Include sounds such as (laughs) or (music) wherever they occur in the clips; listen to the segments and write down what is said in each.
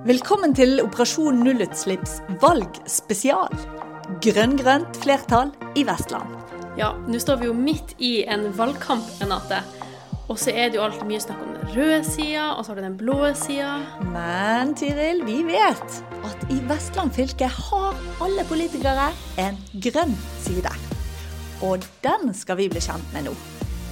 Velkommen til Operasjon nullutslipps valgspesial. Grønn-grønt flertall i Vestland. Ja, nå står vi jo midt i en valgkamp, Renate. Og så er det jo alltid mye snakk om den røde sida, og så har du den blå sida. Men Tiril, vi vet at i Vestland fylke har alle politikere en grønn side. Og den skal vi bli kjent med nå.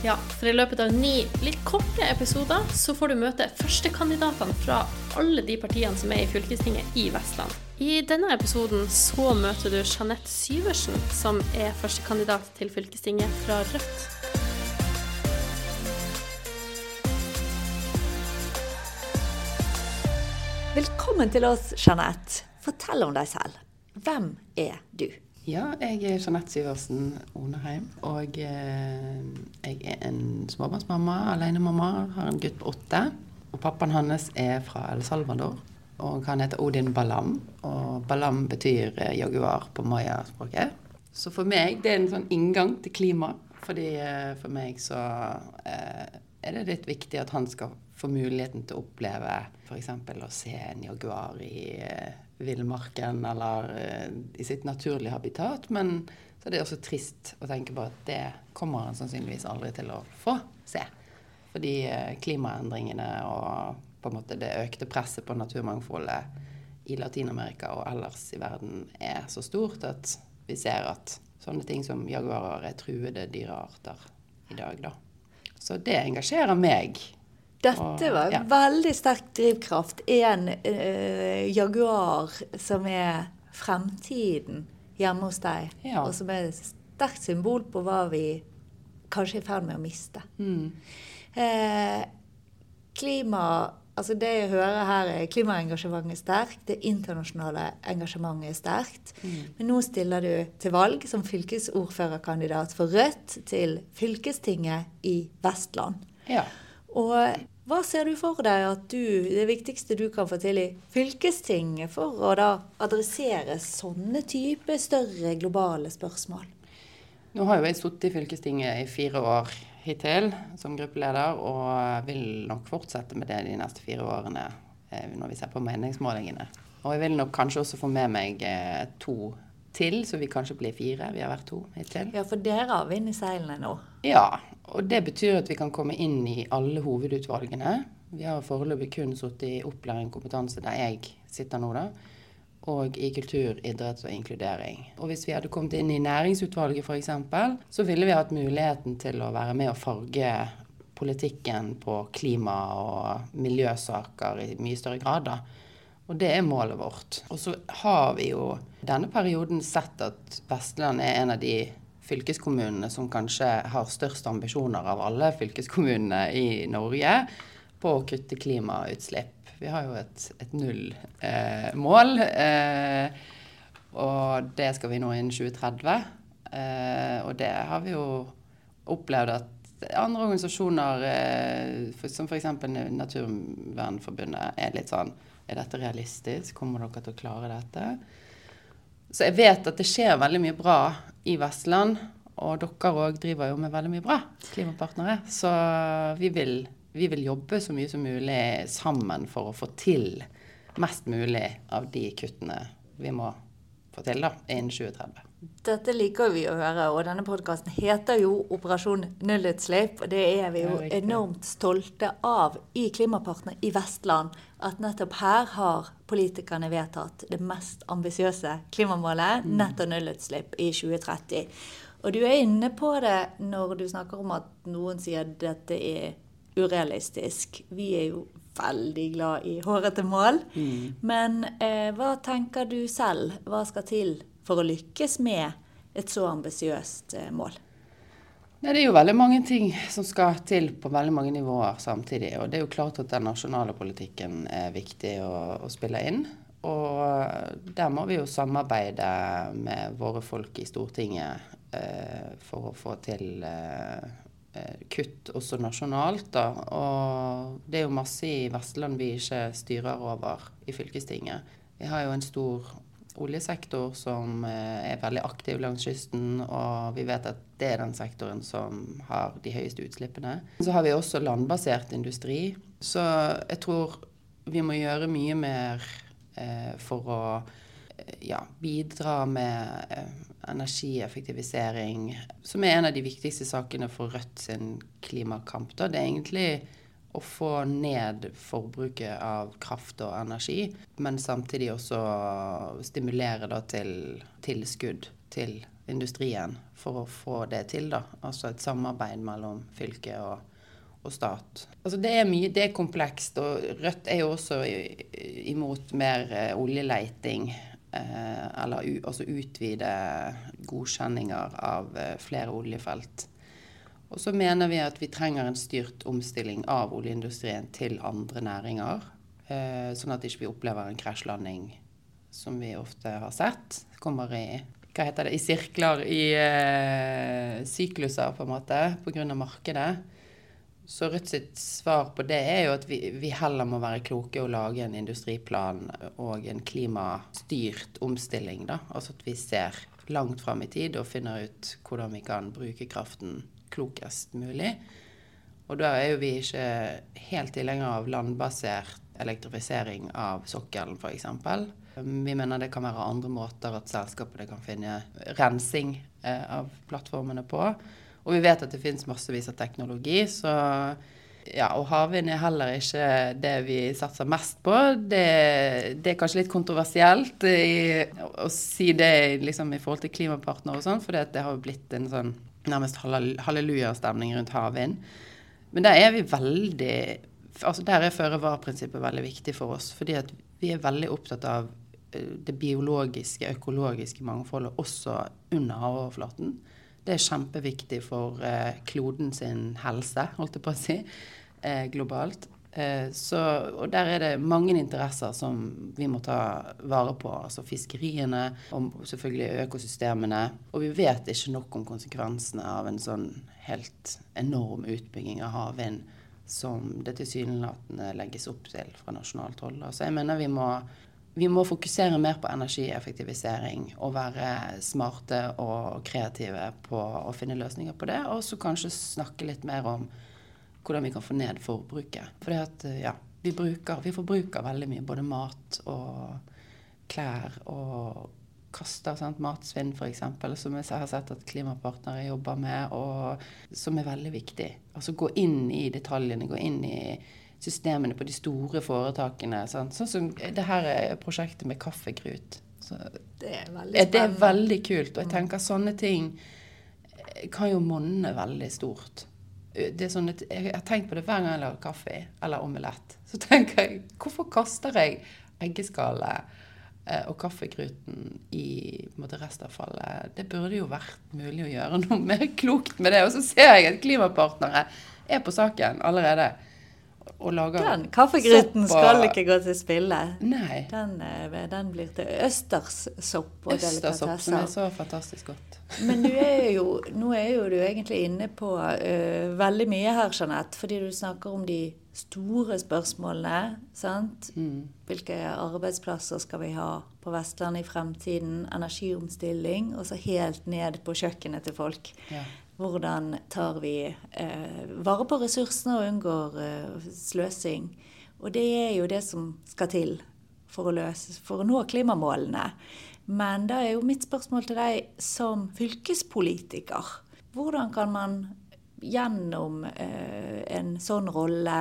Ja, for i løpet av ni litt korte episoder så får du møte førstekandidatene fra alle de partiene som er i fylkestinget i Vestland. I denne episoden så møter du Jeanette Syversen, som er førstekandidat til fylkestinget fra Rødt. Velkommen til oss, Jeanette. Fortell om deg selv. Hvem er du? Ja, jeg er Jeanette Syversen Oneheim. Og eh, jeg er en småbarnsmamma, alenemamma. Har en gutt på åtte. Og pappaen hans er fra El Salvador. Og han heter Odin Balam. Og Balam betyr eh, jaguar på mayaspråket. Så for meg det er en sånn inngang til klima. Fordi eh, for meg så eh, er det litt viktig at han skal få muligheten til å oppleve f.eks. å se en jaguar i eh, villmarken eller eh, i sitt naturlige habitat. Men så er det også trist å tenke på at det kommer han sannsynligvis aldri til å få se. Fordi eh, klimaendringene og på en måte det økte presset på naturmangfoldet i Latin-Amerika og ellers i verden er så stort at vi ser at sånne ting som jaguarer er truede dyrearter i dag, da. Så det engasjerer meg. Dette var Ja. veldig sterk drivkraft. En uh, jaguar som er fremtiden hjemme hos deg, Ja. og som er et sterkt symbol på hva vi kanskje er i ferd med å miste. Mm. Eh, klima Altså det jeg hører her, er klimaengasjementet er sterkt, det internasjonale engasjementet er sterkt. Men nå stiller du til valg som fylkesordførerkandidat for Rødt til fylkestinget i Vestland. Ja. Og hva ser du for deg at du, det viktigste du kan få til i fylkestinget for å da adressere sånne type større globale spørsmål? Nå har jo jeg sittet i fylkestinget i fire år hittil som gruppeleder, og vil nok fortsette med det de neste fire årene eh, når vi ser på meningsmålingene. Og jeg vil nok kanskje også få med meg eh, to til, så vi kanskje blir fire. Vi har vært to hittil. Ja, for dere har vind i seilene nå. Ja, og det betyr at vi kan komme inn i alle hovedutvalgene. Vi har foreløpig kun sittet i opplæring og kompetanse der jeg sitter nå, da. Og i kultur, idrett og inkludering. Og hvis vi hadde kommet inn i næringsutvalget f.eks., så ville vi hatt muligheten til å være med og farge politikken på klima- og miljøsaker i mye større grad. da. Og det er målet vårt. Og så har vi jo denne perioden sett at Vestland er en av de fylkeskommunene som kanskje har størst ambisjoner av alle fylkeskommunene i Norge på å kutte klimautslipp. Vi har jo et, et nullmål, eh, og det skal vi nå innen 2030. Eh, og det har vi jo opplevd at andre organisasjoner, eh, for, som f.eks. Naturvernforbundet, er litt sånn Er dette realistisk? Kommer dere til å klare dette? Så jeg vet at det skjer veldig mye bra i Vestland. Og dere òg driver jo med veldig mye bra, klimapartnere. Så vi vil, vi vil jobbe så mye som mulig sammen for å få til mest mulig av de kuttene vi må få til da, innen 2030. Dette liker vi å høre, og denne podkasten heter jo Operasjon nullutslipp. Og det er vi jo enormt stolte av i Klimapartner i Vestland. At nettopp her har politikerne vedtatt det mest ambisiøse klimamålet, netto nullutslipp i 2030. Og du er inne på det når du snakker om at noen sier at dette er urealistisk. Vi er jo veldig glad i hårete mål. Men eh, hva tenker du selv? Hva skal til for å lykkes med et så ambisiøst eh, mål? Ja, det er jo veldig mange ting som skal til på veldig mange nivåer samtidig. Og det er jo klart at den nasjonale politikken er viktig å, å spille inn. Og der må vi jo samarbeide med våre folk i Stortinget eh, for å få til eh, eh, kutt også nasjonalt. Da. Og det er jo masse i Vestland vi ikke styrer over i fylkestinget. Vi har jo en stor oljesektor som eh, er veldig aktiv langs kysten, og vi vet at det er den sektoren som har de høyeste utslippene. Så har vi også landbasert industri. Så jeg tror vi må gjøre mye mer eh, for å eh, ja, bidra med energieffektivisering, som er en av de viktigste sakene for Rødt sin klimakamp. Da. Det er egentlig å få ned forbruket av kraft og energi, men samtidig også stimulere til tilskudd til industrien for å få det til. da. Altså et samarbeid mellom fylke og, og stat. Altså det er mye, det er komplekst, og Rødt er jo også imot mer eh, oljeleiting. Eh, eller altså utvide godkjenninger av eh, flere oljefelt. Og så mener vi at vi trenger en styrt omstilling av oljeindustrien til andre næringer. Eh, sånn at vi ikke opplever en krasjlanding som vi ofte har sett. Kommer i hva heter det, i sirkler, i eh, sykluser, på en måte, pga. markedet. Så Rødt sitt svar på det er jo at vi, vi, heller må være kloke og lage en industriplan og en klimastyrt omstilling. da. Altså at vi ser langt fram i tid og finner ut hvordan vi kan bruke kraften klokest mulig. Og da er jo vi ikke helt tilhengere av landbasert elektrifisering av sokkelen, f.eks. Vi mener det kan være andre måter at selskapene kan finne rensing eh, av plattformene på. Og vi vet at det finnes massevis av teknologi, så ja, og havvind er heller ikke det vi satser mest på. Det, det er kanskje litt kontroversielt i, å si det liksom, i forhold til klimapartner og sånn, for det har jo blitt en sånn nærmest hallelujastemning rundt havvind. Men der er vi veldig altså Der er føre-var-prinsippet veldig viktig for oss. Fordi at vi er veldig opptatt av eh, det biologiske, økologiske mangfoldet også under havoverflaten. Det er kjempeviktig for eh, kloden sin helse, holdt jeg på å si, eh, globalt. Eh, så, og der er det mange interesser som vi må ta vare på. Altså fiskeriene og selvfølgelig økosystemene. Og vi vet ikke nok om konsekvensene av en sånn helt enorm utbygging av havvind som det tilsynelatende legges opp til fra nasjonalt hold. Altså jeg mener vi må, vi må fokusere mer på energieffektivisering og være smarte og kreative på å finne løsninger på det. Og så kanskje snakke litt mer om hvordan vi kan få ned forbruket. For at, eh, ja, vi, bruker, vi forbruker veldig mye, både mat og klær og kaster sant? matsvinn f.eks., som jeg har sett at klimapartnere jobber med, og som er veldig viktig. Altså gå inn i detaljene, gå inn i systemene på de store foretakene. Sant? Sånn som det her prosjektet med kaffegrut. Så, det er veldig spennende. Det er veldig kult. Og jeg tenker sånne ting kan jo monne veldig stort det er sånn at Jeg har tenkt på det hver gang jeg lager kaffe eller omelett. Så tenker jeg hvorfor kaster jeg eggeskallet eh, og kaffegruten i måte, restavfallet? Det burde jo vært mulig å gjøre noe mer klokt med det. Og så ser jeg at klimapartnere er på saken allerede og lager Den kaffegruten og... skal ikke gå til spille. Nei. Den, eh, den blir til østerssopp og Østersopp, som er så fantastisk godt. Men er jo, (laughs) nå er jo du egentlig inne på uh, veldig mye her, Jeanette. Fordi du snakker om de store spørsmålene. sant? Mm. Hvilke arbeidsplasser skal vi ha på Vestlandet i fremtiden? Energiomstilling. Og så helt ned på kjøkkenet til folk. Ja. Hvordan tar vi eh, vare på ressursene og unngår eh, sløsing? Og det er jo det som skal til for å, løse, for å nå klimamålene. Men da er jo mitt spørsmål til deg som fylkespolitiker. Hvordan kan man gjennom eh, en sånn rolle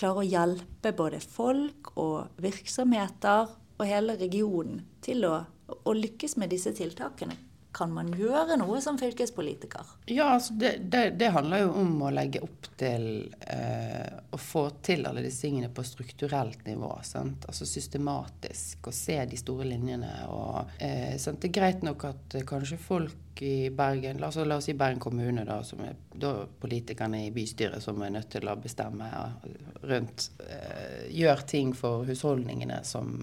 klare å hjelpe både folk og virksomheter og hele regionen til å, å lykkes med disse tiltakene? Kan man gjøre noe som fylkespolitiker? Ja, altså det, det, det, handler jo om å legge opp til eh, å få til alle disse tingene på strukturelt nivå. Sant? Altså systematisk, og se de store linjene. Og, eh, det er greit nok at eh, kanskje folk i Bergen, la oss, la oss si Bergen kommune, da, som er da politikerne i bystyret som er nødt til å bestemme rundt eh, Gjør ting for husholdningene som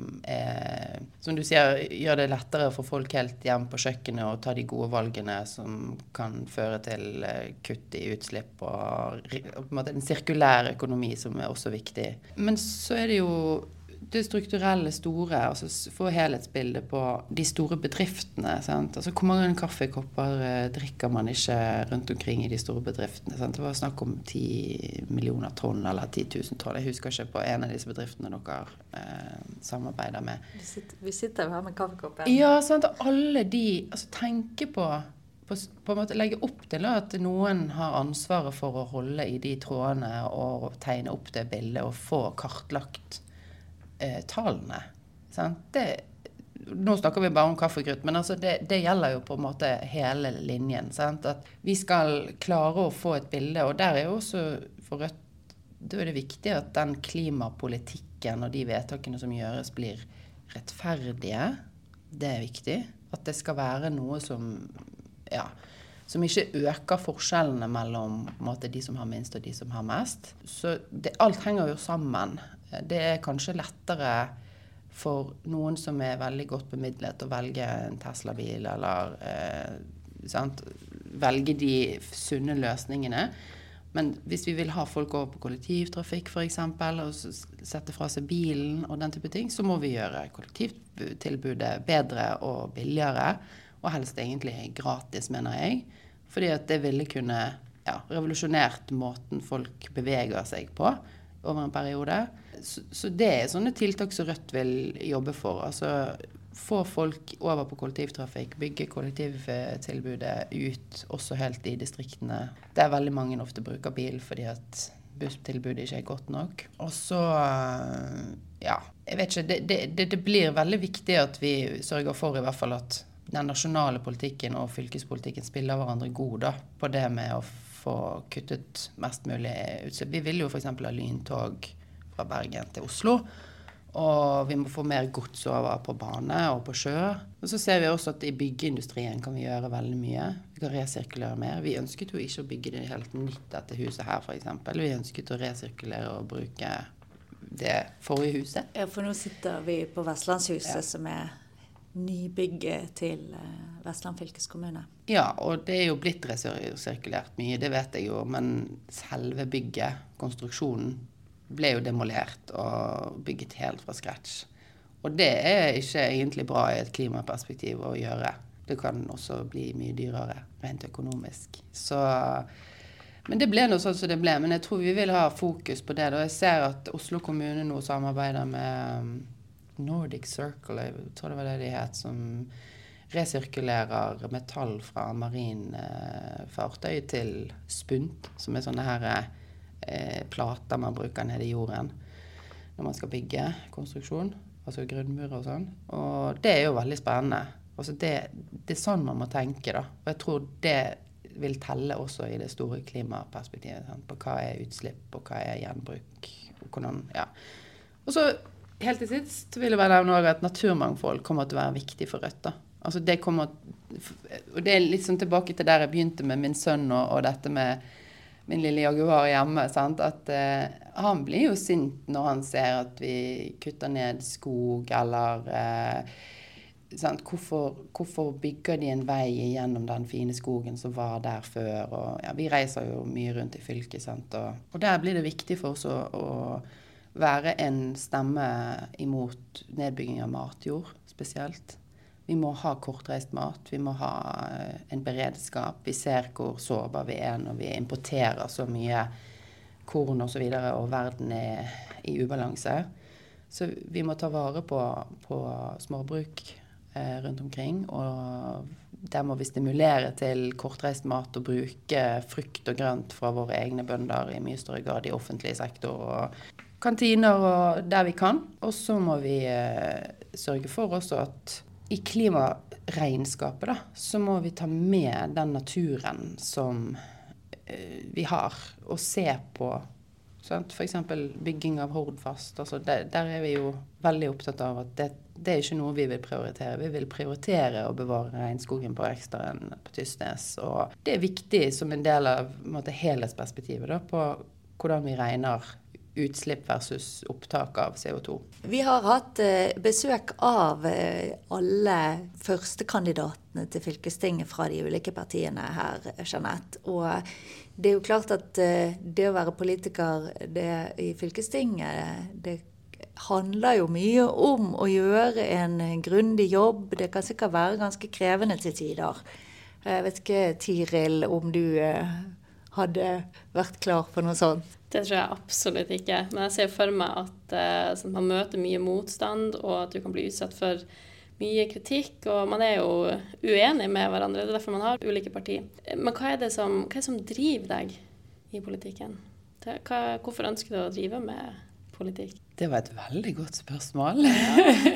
Som du sier, gjør det lettere for folk helt hjem på kjøkkenet å ta de gode valgene som kan føre til eh, kutt i utslipp og, og en sirkulær økonomi som er også viktig. Men så er det jo det strukturelle store, altså få helhetsbildet på de store bedriftene. Sant? Altså Hvor mange kaffekopper eh, drikker man ikke rundt omkring i de store bedriftene? Sant? Det var snakk om 10 millioner tonn eller 10 000 tonn. Jeg husker ikke på en av disse bedriftene dere eh, samarbeider med. Vi sitter, vi sitter her med kaffekoppen. Ja, sant? og alle de altså Tenke på, på, på en måte Legge opp til at noen har ansvaret for å holde i de trådene og tegne opp det bildet og få kartlagt eh, tallene. Det, nå snakker vi bare om kaffekrutt, men altså det, det gjelder jo på en måte hele linjen. Sant? At vi skal klare å få et bilde, og der er jo også for Rødt da er det viktig at den klimapolitikken og de vedtakene som gjøres, blir rettferdige. Det er viktig. At det skal være noe som ja, som ikke øker forskjellene mellom måte, de som har minst og de som har mest. Så det, alt henger jo sammen. Det er kanskje lettere for noen som er veldig godt bemidlet, å velge en Tesla-bil eller eh, sant? velge de sunne løsningene. Men hvis vi vil ha folk over på kollektivtrafikk f.eks., og sette fra seg bilen og den type ting, så må vi gjøre kollektivtilbudet bedre og billigere. Og helst egentlig gratis, mener jeg. Fordi at det ville kunne ja, revolusjonert måten folk beveger seg på over en periode. Så, så det er sånne tiltak som Rødt vil jobbe for. Altså få folk over på kollektivtrafikk, bygge kollektivtilbudet ut, også helt i distriktene. Der veldig mange ofte bruker bil fordi at busstilbudet ikke er godt nok. Og så ja, jeg vet ikke. Det, det, det, det blir veldig viktig at vi sørger for i hvert fall at den nasjonale politikken og fylkespolitikken spiller hverandre god da, på det med å få kuttet mest mulig utslipp. Vi vil jo f.eks. ha lyntog fra Bergen til Oslo. Og vi må få mer gods over på bane og på sjø. Og så ser vi også at i byggeindustrien kan vi gjøre veldig mye. Vi kan resirkulere mer. Vi ønsket jo ikke å bygge det helt nytt, dette huset her f.eks. Vi ønsket å resirkulere og bruke det forrige huset. Ja, for nå sitter vi på Vestlandshuset, Ja. som er nybygget til eh, Vestland fylkeskommune. Ja, og det er jo blitt resirkulert mye, det vet jeg jo. Men selve bygget, konstruksjonen, ble jo demolert og bygget helt fra scratch. Og det er ikke egentlig bra i et klimaperspektiv å gjøre. Det kan også bli mye dyrere rent økonomisk. Så Men det ble nå sånn som det ble. Men jeg tror vi vil ha fokus på det. Og jeg ser at Oslo kommune nå samarbeider med um, Nordic Circle, jeg tror det var det de het, som resirkulerer metall fra marinfartøy til spunt, som er sånne her eh, plater man bruker nede i jorden når man skal bygge konstruksjon, altså grunnmurer og sånn. Og det er jo veldig spennende. Altså det, det er sånn man må tenke, da. Og jeg tror det vil telle også i det store klimaperspektivet. Sant? På hva er utslipp, og hva er gjenbruk. Og hvordan, ja. Og så helt til sist vil jeg bare nevne at naturmangfold kommer til å være viktig for Rødt. da. Altså det kommer, og det er litt sånn tilbake til der jeg begynte med min sønn og, og dette med min lille jaguar hjemme. Sant? At eh, han blir jo sint når han ser at vi kutter ned skog, eller eh? Hvorfor, hvorfor bygger de en vei gjennom den fine skogen som var der før? Og, ja, vi reiser jo mye rundt i fylket, sant? Og, og der blir det viktig for oss å, å være en stemme imot nedbygging av matjord spesielt. Vi må ha kortreist mat, vi må ha eh, en beredskap. Vi ser hvor sårbar vi er når vi importerer så mye korn osv. Og, så videre, og verden er i ubalanse. Så vi må ta vare på, på småbruk eh, rundt omkring. Og der må vi stimulere til kortreist mat og bruke frukt og grønt fra våre egne bønder i mye større grad i offentlig sektor. og Kantiner og der vi kan. Og så må vi eh, sørge for også at i klimaregnskapet, da, så må vi ta med den naturen som eh, vi har, og se på sant? F.eks. bygging av Hordfast. Altså der, der er vi jo veldig opptatt av at det, det er ikke noe vi vil prioritere. Vi vil prioritere å bevare regnskogen på Eksteren på Tysnes. Og det er viktig som en del av en måte, helhetsperspektivet da, på hvordan vi regner utslipp versus opptak av CO2. Vi har hatt eh, besøk av eh, alle førstekandidatene til fylkestinget fra de ulike partiene her, Jeanette. Og det er jo klart at eh, det å være politiker det, i fylkestinget, det handler jo mye om å gjøre en grundig jobb. Det kan sikkert være ganske krevende til tider. Jeg vet ikke, Tiril, om du hadde vært klar for noe sånt? Det tror jeg absolutt ikke. Men jeg ser for meg at eh, sånn, man møter mye motstand, og at du kan bli utsatt for mye kritikk. Og man er jo uenig med hverandre. Det er derfor man har ulike partier. Men hva er det som, er det som driver deg i politikken? Hva, hvorfor ønsker du å drive med politikk? Det var et veldig godt spørsmål.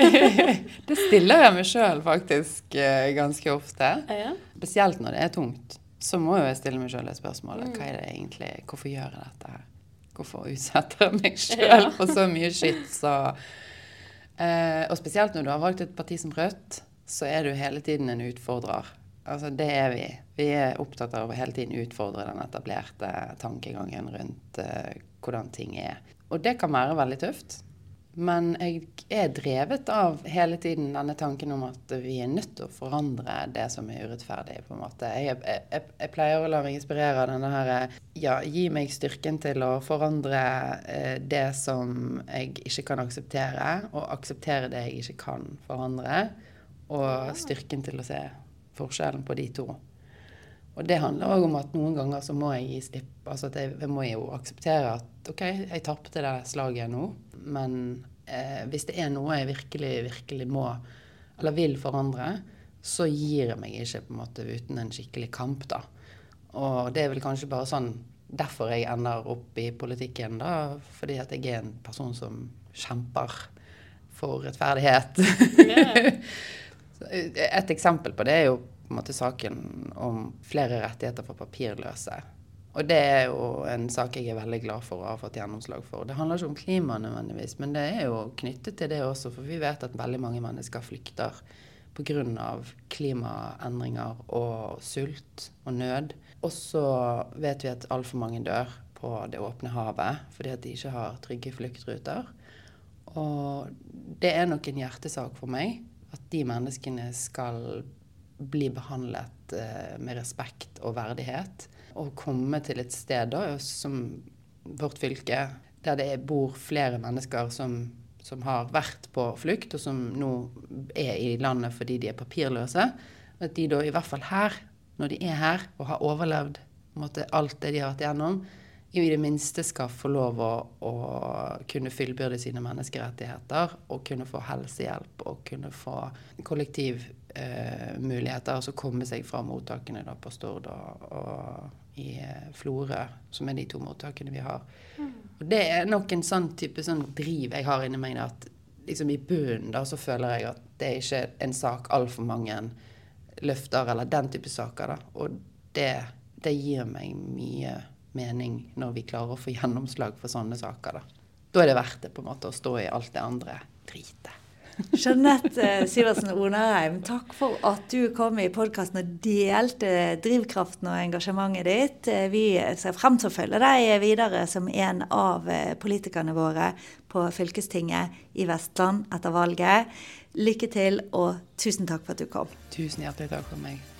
(laughs) det stiller jeg meg sjøl faktisk eh, ganske ofte. Ja. Spesielt når det er tungt. Så må jeg stille meg sjøl et spørsmål. Hva er det egentlig, Hvorfor gjør jeg dette her? Hvorfor utsetter jeg (laughs) meg sjøl for så mye skitt? Så, eh, og spesielt når du har valgt et parti som Rødt, så er du hele tiden en utfordrer. Altså, det er vi. Vi er opptatt av å hele tiden utfordre den etablerte tankegangen rundt eh, hvordan ting er. Og det kan være veldig tøft. Men jeg er drevet av hele tiden denne tanken om at vi er nødt til å forandre det som er urettferdig. på en måte. Jeg, jeg, jeg pleier å la meg inspirere av denne her Ja, gi meg styrken til å forandre eh, det som jeg ikke kan akseptere, og akseptere det jeg ikke kan forandre. Og styrken til å se forskjellen på de to. Og det handler òg om at noen ganger så må jeg gi slipp. Altså at jeg, jeg må jo akseptere at OK, jeg tapte det slaget nå, men eh, hvis det er noe jeg virkelig, virkelig må eller vil forandre, så gir jeg meg ikke på en måte uten en skikkelig kamp, da. Og det er vel kanskje bare sånn derfor jeg ender opp i politikken, da. Fordi at jeg er en person som kjemper for rettferdighet. Yeah. (laughs) Et eksempel på det er jo på en måte saken om flere rettigheter for papirløse. Og det er jo en sak jeg er veldig glad for å ha fått gjennomslag for. Det handler ikke om klima nødvendigvis, men det er jo knyttet til det også. For vi vet at veldig mange mennesker flykter pga. klimaendringer og sult og nød. Og så vet vi at altfor mange dør på det åpne havet fordi at de ikke har trygge fluktruter. Og det er nok en hjertesak for meg at de menneskene skal bli behandlet eh, med respekt og verdighet. Og komme til et sted da, som vårt fylke, der det bor flere mennesker som, som har vært på flukt, og som nå er i landet fordi de er papirløse. At de da i hvert fall her, når de er her og har overlevd måte, alt det de har vært igjennom, i det minste skal få lov å, å kunne fyllbyrde sine menneskerettigheter og kunne få helsehjelp og kunne få kollektivmuligheter, eh, altså komme seg fra mottakene da, på Stord og, og i eh, Florø, som er de to mottakene vi har. Mm. Og Det er nok en sånn type sånn driv jeg har inni meg. Da, at liksom i bunnen da, så føler jeg at det er ikke en sak altfor mange løfter, eller den type saker. da, Og det, det gir meg mye mening når vi klarer å få gjennomslag for sånne saker. Da, da er det verdt det på en måte å stå i alt det andre dritet. Jeanette eh, Sivertsen Onarheim, takk for at du kom i podkasten og delte drivkraften og engasjementet ditt. Eh, vi ser frem til å følge deg videre som en av eh, politikerne våre på fylkestinget i Vestland etter valget. Lykke til, og tusen takk for at du kom. Tusen hjertelig takk for meg.